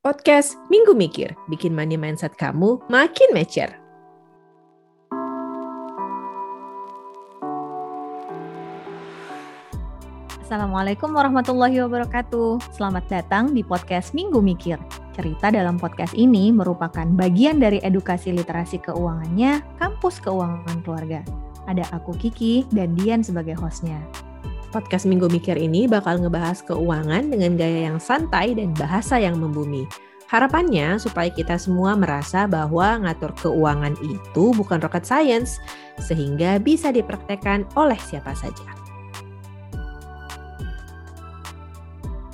Podcast Minggu Mikir, bikin money mindset kamu makin mature. Assalamualaikum warahmatullahi wabarakatuh. Selamat datang di podcast Minggu Mikir. Cerita dalam podcast ini merupakan bagian dari edukasi literasi keuangannya Kampus Keuangan Keluarga. Ada aku Kiki dan Dian sebagai hostnya. Podcast Minggu Mikir ini bakal ngebahas keuangan dengan gaya yang santai dan bahasa yang membumi. Harapannya supaya kita semua merasa bahwa ngatur keuangan itu bukan rocket science, sehingga bisa dipraktekkan oleh siapa saja.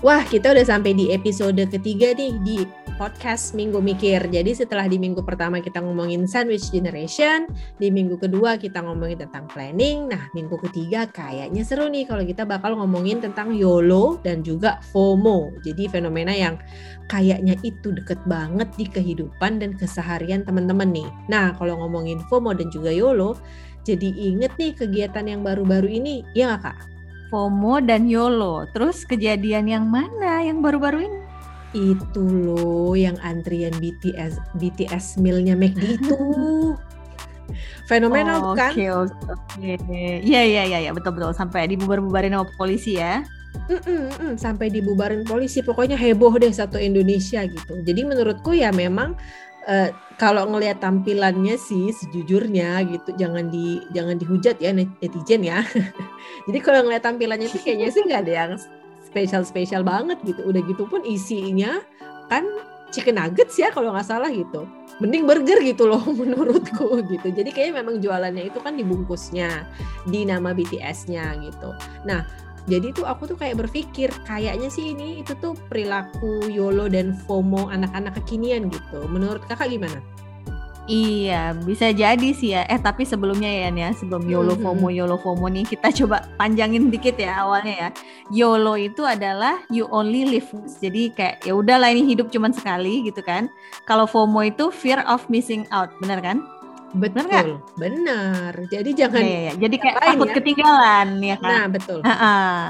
Wah, kita udah sampai di episode ketiga nih di podcast Minggu Mikir. Jadi setelah di minggu pertama kita ngomongin sandwich generation, di minggu kedua kita ngomongin tentang planning. Nah, minggu ketiga kayaknya seru nih kalau kita bakal ngomongin tentang YOLO dan juga FOMO. Jadi fenomena yang kayaknya itu deket banget di kehidupan dan keseharian teman-teman nih. Nah, kalau ngomongin FOMO dan juga YOLO, jadi inget nih kegiatan yang baru-baru ini, ya nggak kak? FOMO dan YOLO. Terus kejadian yang mana yang baru-baru ini? Itu loh yang antrian BTS BTS mealnya McD itu. Fenomenal oh, kan? Oke oke oke. Iya iya iya ya, betul betul sampai dibubar-bubarin sama polisi ya. Mm -mm, mm, sampai dibubarin polisi pokoknya heboh deh satu Indonesia gitu. Jadi menurutku ya memang uh, kalau ngelihat tampilannya sih sejujurnya gitu jangan di jangan dihujat ya netizen ya jadi kalau ngelihat tampilannya sih kayaknya sih nggak ada yang spesial spesial banget gitu udah gitu pun isinya kan chicken nuggets ya kalau nggak salah gitu mending burger gitu loh menurutku gitu jadi kayaknya memang jualannya itu kan dibungkusnya di nama BTS-nya gitu nah jadi tuh aku tuh kayak berpikir kayaknya sih ini itu tuh perilaku YOLO dan FOMO anak-anak kekinian gitu. Menurut kakak gimana? Iya, bisa jadi sih ya. Eh, tapi sebelumnya ya, ya sebelum YOLO mm-hmm. FOMO, YOLO FOMO nih, kita coba panjangin dikit ya awalnya ya. YOLO itu adalah you only live once. Jadi kayak ya udahlah ini hidup cuman sekali gitu kan. Kalau FOMO itu fear of missing out, benar kan? Betul, benar. benar. Jadi jangan ya, ya. Jadi kayak takut ya? ketinggalan ya kan. Nah, betul. Uh -uh.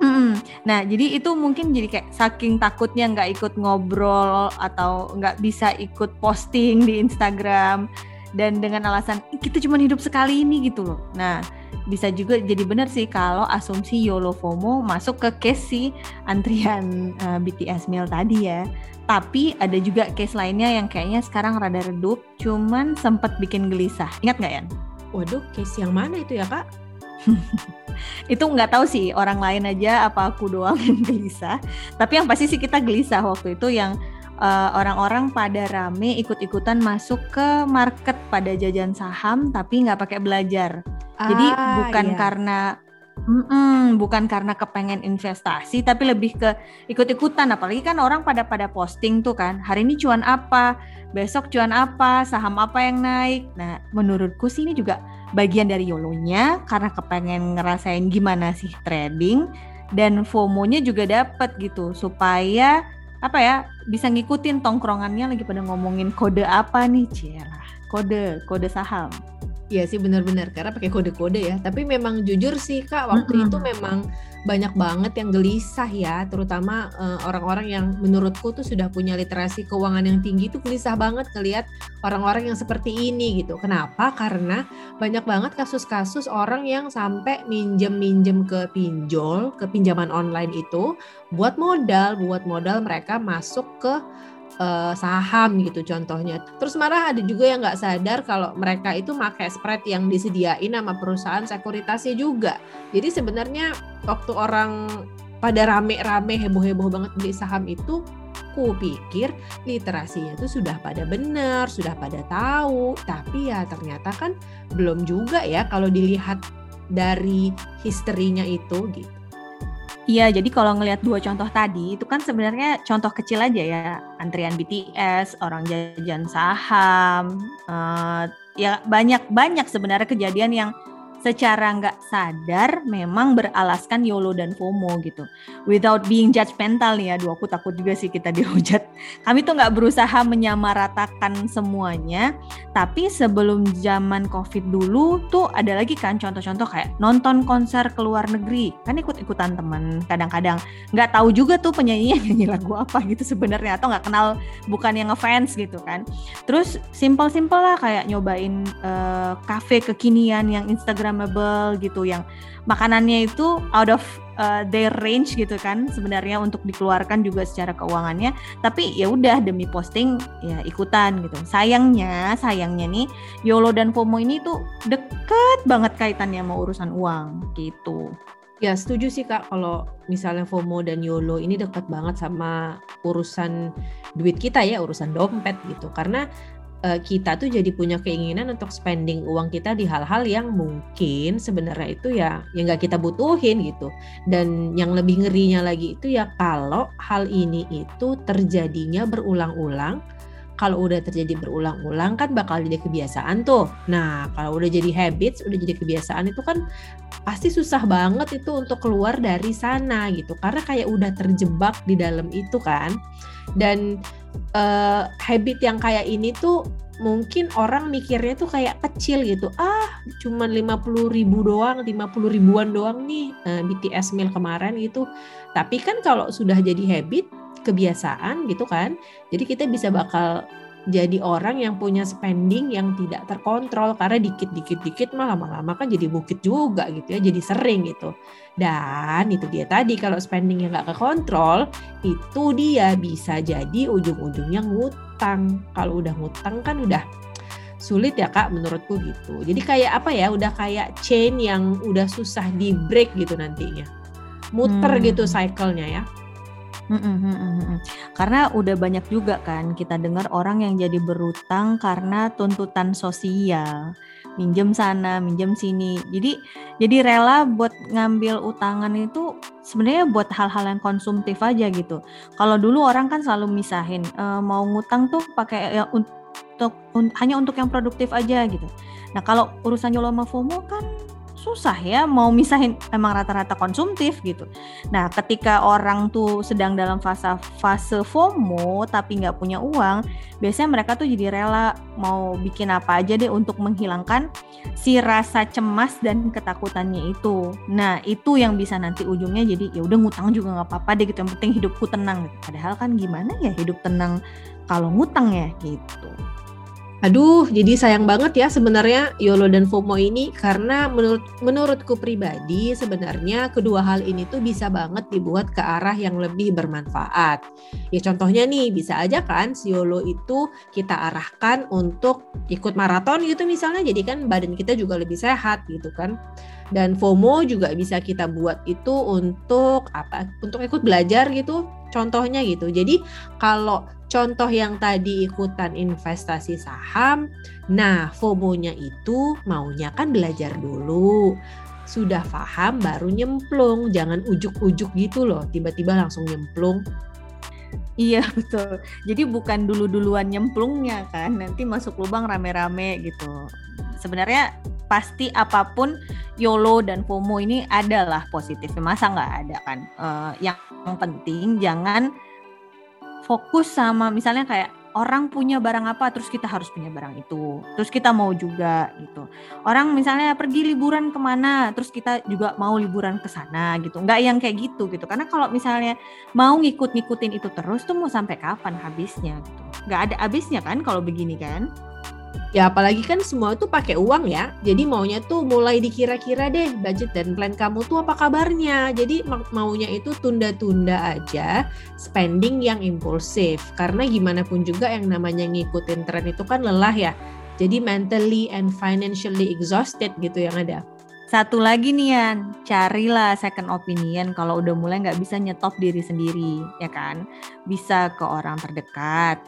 Mm, nah, jadi itu mungkin jadi kayak saking takutnya nggak ikut ngobrol atau nggak bisa ikut posting di Instagram dan dengan alasan kita cuma hidup sekali ini gitu loh. Nah, bisa juga jadi benar sih kalau asumsi YOLO FOMO masuk ke case si antrian uh, eh, BTS meal tadi ya. Tapi ada juga case lainnya yang kayaknya sekarang rada redup, cuman sempat bikin gelisah. Ingat nggak ya? Waduh, case yang mana itu ya kak? itu nggak tahu sih orang lain aja apa aku doang yang gelisah. Tapi yang pasti sih kita gelisah waktu itu yang uh, orang-orang pada rame ikut-ikutan masuk ke market pada jajan saham tapi nggak pakai belajar. Ah, Jadi bukan iya. karena Mm-mm, bukan karena kepengen investasi tapi lebih ke ikut-ikutan. Apalagi kan orang pada pada posting tuh kan hari ini cuan apa? Besok cuan apa? Saham apa yang naik? Nah menurutku sih ini juga bagian dari yolonya karena kepengen ngerasain gimana sih trading dan FOMO-nya juga dapat gitu supaya apa ya bisa ngikutin tongkrongannya lagi pada ngomongin kode apa nih cielah kode kode saham Iya sih benar-benar karena pakai kode-kode ya. Tapi memang jujur sih kak waktu mm -hmm. itu memang banyak banget yang gelisah ya, terutama orang orang-orang yang menurutku tuh sudah punya literasi keuangan yang tinggi itu gelisah banget ngelihat orang-orang yang seperti ini gitu. Kenapa? Karena banyak banget kasus-kasus orang yang sampai minjem-minjem ke pinjol, ke pinjaman online itu buat modal, buat modal mereka masuk ke uh, saham gitu contohnya. Terus marah ada juga yang nggak sadar kalau mereka itu pakai spread yang disediain sama perusahaan sekuritasnya juga. Jadi sebenarnya waktu orang pada rame-rame heboh-heboh banget beli saham itu ku pikir literasinya itu sudah pada benar, sudah pada tahu, tapi ya ternyata kan belum juga ya kalau dilihat dari historinya itu gitu. Iya, jadi kalau ngelihat dua contoh tadi itu kan sebenarnya contoh kecil aja ya, antrian BTS, orang jajan saham, uh, ya banyak banyak sebenarnya kejadian yang secara nggak sadar memang beralaskan YOLO dan FOMO gitu. Without being judgmental nih ya, dua aku takut juga sih kita dihujat. Kami tuh nggak berusaha menyamaratakan semuanya, tapi sebelum zaman COVID dulu tuh ada lagi kan contoh-contoh kayak nonton konser ke luar negeri, kan ikut-ikutan temen. Kadang-kadang nggak tahu juga tuh penyanyinya nyanyi lagu apa gitu sebenarnya atau nggak kenal bukan yang ngefans gitu kan. Terus simple-simple lah kayak nyobain uh, cafe kekinian yang instagramable gitu yang makanannya itu out of uh, their range gitu kan sebenarnya untuk dikeluarkan juga secara keuangannya. Tapi ya udah demi posting ya ikutan gitu. Sayangnya sayangnya nih YOLO dan FOMO ini tuh deket banget kaitannya sama urusan uang gitu. Ya setuju sih kak kalau misalnya FOMO dan YOLO ini dekat banget sama urusan duit kita ya urusan dompet gitu. Karena uh, kita tuh jadi punya keinginan untuk spending uang kita di hal-hal yang mungkin sebenarnya itu ya yang nggak kita butuhin gitu dan yang lebih ngerinya lagi itu ya kalau hal ini itu terjadinya berulang-ulang kalau udah terjadi berulang-ulang kan bakal jadi kebiasaan tuh. Nah, kalau udah jadi habits, udah jadi kebiasaan itu kan pasti susah banget itu untuk keluar dari sana gitu. Karena kayak udah terjebak di dalam itu kan. Dan uh, habit yang kayak ini tuh mungkin orang mikirnya tuh kayak kecil gitu. Ah, cuman 50 ribu doang, 50 ribuan doang nih uh, eh, BTS meal kemarin gitu. Tapi kan kalau sudah jadi habit, kebiasaan gitu kan. Jadi kita bisa bakal jadi orang yang punya spending yang tidak terkontrol karena dikit-dikit-dikit mah lama-lama kan jadi bukit juga gitu ya jadi sering gitu. Dan itu dia tadi kalau spending yang nggak kekontrol itu dia bisa jadi ujung-ujungnya ngutang. Kalau udah ngutang kan udah sulit ya kak menurutku gitu. Jadi kayak apa ya udah kayak chain yang udah susah di break gitu nantinya. Muter hmm. gitu cycle-nya ya karena udah banyak juga kan kita dengar orang yang jadi berutang karena tuntutan sosial, minjem sana, minjem sini. Jadi jadi rela buat ngambil utangan itu sebenarnya buat hal-hal yang konsumtif aja gitu. Kalau dulu orang kan selalu misahin e, mau ngutang tuh pakai ya, untuk un, hanya untuk yang produktif aja gitu. Nah kalau urusan YOLO sama FOMO kan susah ya mau misahin emang rata-rata konsumtif gitu. Nah, ketika orang tuh sedang dalam fase fase FOMO tapi nggak punya uang, biasanya mereka tuh jadi rela mau bikin apa aja deh untuk menghilangkan si rasa cemas dan ketakutannya itu. Nah, itu yang bisa nanti ujungnya jadi ya udah ngutang juga nggak apa-apa deh gitu. Yang penting hidupku tenang. Padahal kan gimana ya hidup tenang kalau ngutang ya gitu. Aduh, jadi sayang banget ya sebenarnya YOLO dan FOMO ini karena menurut menurutku pribadi sebenarnya kedua hal ini tuh bisa banget dibuat ke arah yang lebih bermanfaat. Ya contohnya nih bisa aja kan si YOLO itu kita arahkan untuk ikut maraton gitu misalnya jadi kan badan kita juga lebih sehat gitu kan. Dan FOMO juga bisa kita buat itu untuk apa? Untuk ikut belajar gitu contohnya gitu. Jadi kalau Contoh yang tadi ikutan investasi saham, nah FOMO-nya itu maunya kan belajar dulu. Sudah paham baru nyemplung, jangan ujuk-ujuk gitu loh, tiba-tiba langsung nyemplung. Iya betul. Jadi bukan dulu-duluan nyemplungnya kan, nanti masuk lubang rame-rame gitu. Sebenarnya pasti apa pun YOLO dan FOMO ini adalah positif. Masa nggak ada kan? Uh, yang penting jangan fokus sama misalnya kayak orang punya barang apa terus kita harus punya barang itu. Terus kita mau juga gitu. Orang misalnya pergi liburan ke mana terus kita juga mau liburan ke sana gitu. Nggak yang kayak gitu gitu. Karena kalau misalnya mau ngikut-ngikutin itu terus tuh mau sampai kapan habisnya gitu. Nggak ada habisnya kan kalau begini kan Ya apalagi kan semua itu pakai uang ya. Jadi maunya tuh mulai dikira-kira deh budget dan plan kamu tuh apa kabarnya. Jadi maunya itu tunda-tunda aja spending yang impulsif. Karena gimana pun juga yang namanya ngikutin tren itu kan lelah ya. Jadi mentally and financially exhausted gitu yang ada. Satu lagi nih Yan, carilah second opinion kalau udah mulai nggak bisa nyetop diri sendiri, ya kan? Bisa ke orang terdekat,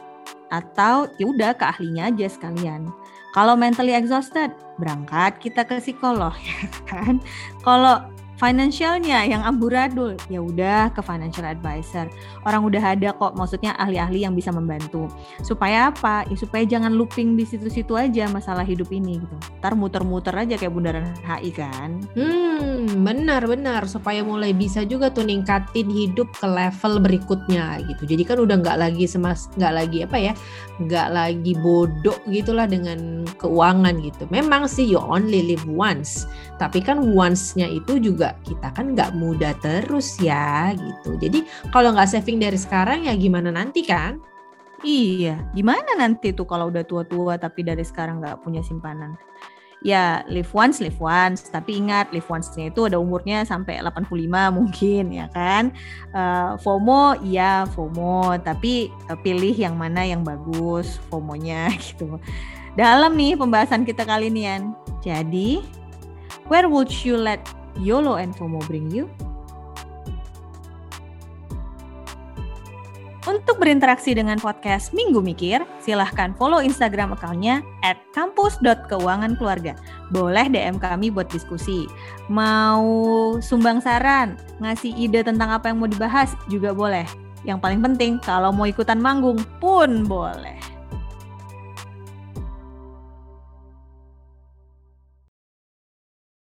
atau ya udah ke ahlinya aja sekalian. Kalau mentally exhausted, berangkat kita ke psikolog ya kan. Kalau financialnya yang amburadul. Ya udah ke financial advisor. Orang udah ada kok maksudnya ahli-ahli yang bisa membantu. Supaya apa? Ya supaya jangan looping di situ-situ aja masalah hidup ini gitu. Ntar muter-muter aja kayak bundaran HI kan? Hmm benar-benar supaya mulai bisa juga tuh ningkatin hidup ke level berikutnya gitu. Jadi kan udah nggak lagi semas nggak lagi apa ya nggak lagi bodoh gitulah dengan keuangan gitu. Memang sih you only live once. Tapi kan once-nya itu juga kita kan nggak muda terus ya gitu. Jadi kalau nggak saving dari sekarang ya gimana nanti kan? Iya, gimana nanti tuh kalau udah tua-tua tapi dari sekarang nggak punya simpanan? Ya live once, live once. Tapi ingat live once-nya itu ada umurnya sampai 85 mungkin ya kan. Uh, FOMO, iya FOMO. Tapi uh, pilih yang mana yang bagus FOMO-nya gitu. Dalam nih pembahasan kita kali ini. Jadi, where would you let YOLO and FOMO bring you? Untuk berinteraksi dengan podcast Minggu Mikir, silahkan follow Instagram akunnya at kampus.keuangankeluarga. Boleh DM kami buat diskusi. Mau sumbang saran, ngasih ide tentang apa yang mau dibahas juga boleh. Yang paling penting, kalau mau ikutan manggung pun boleh.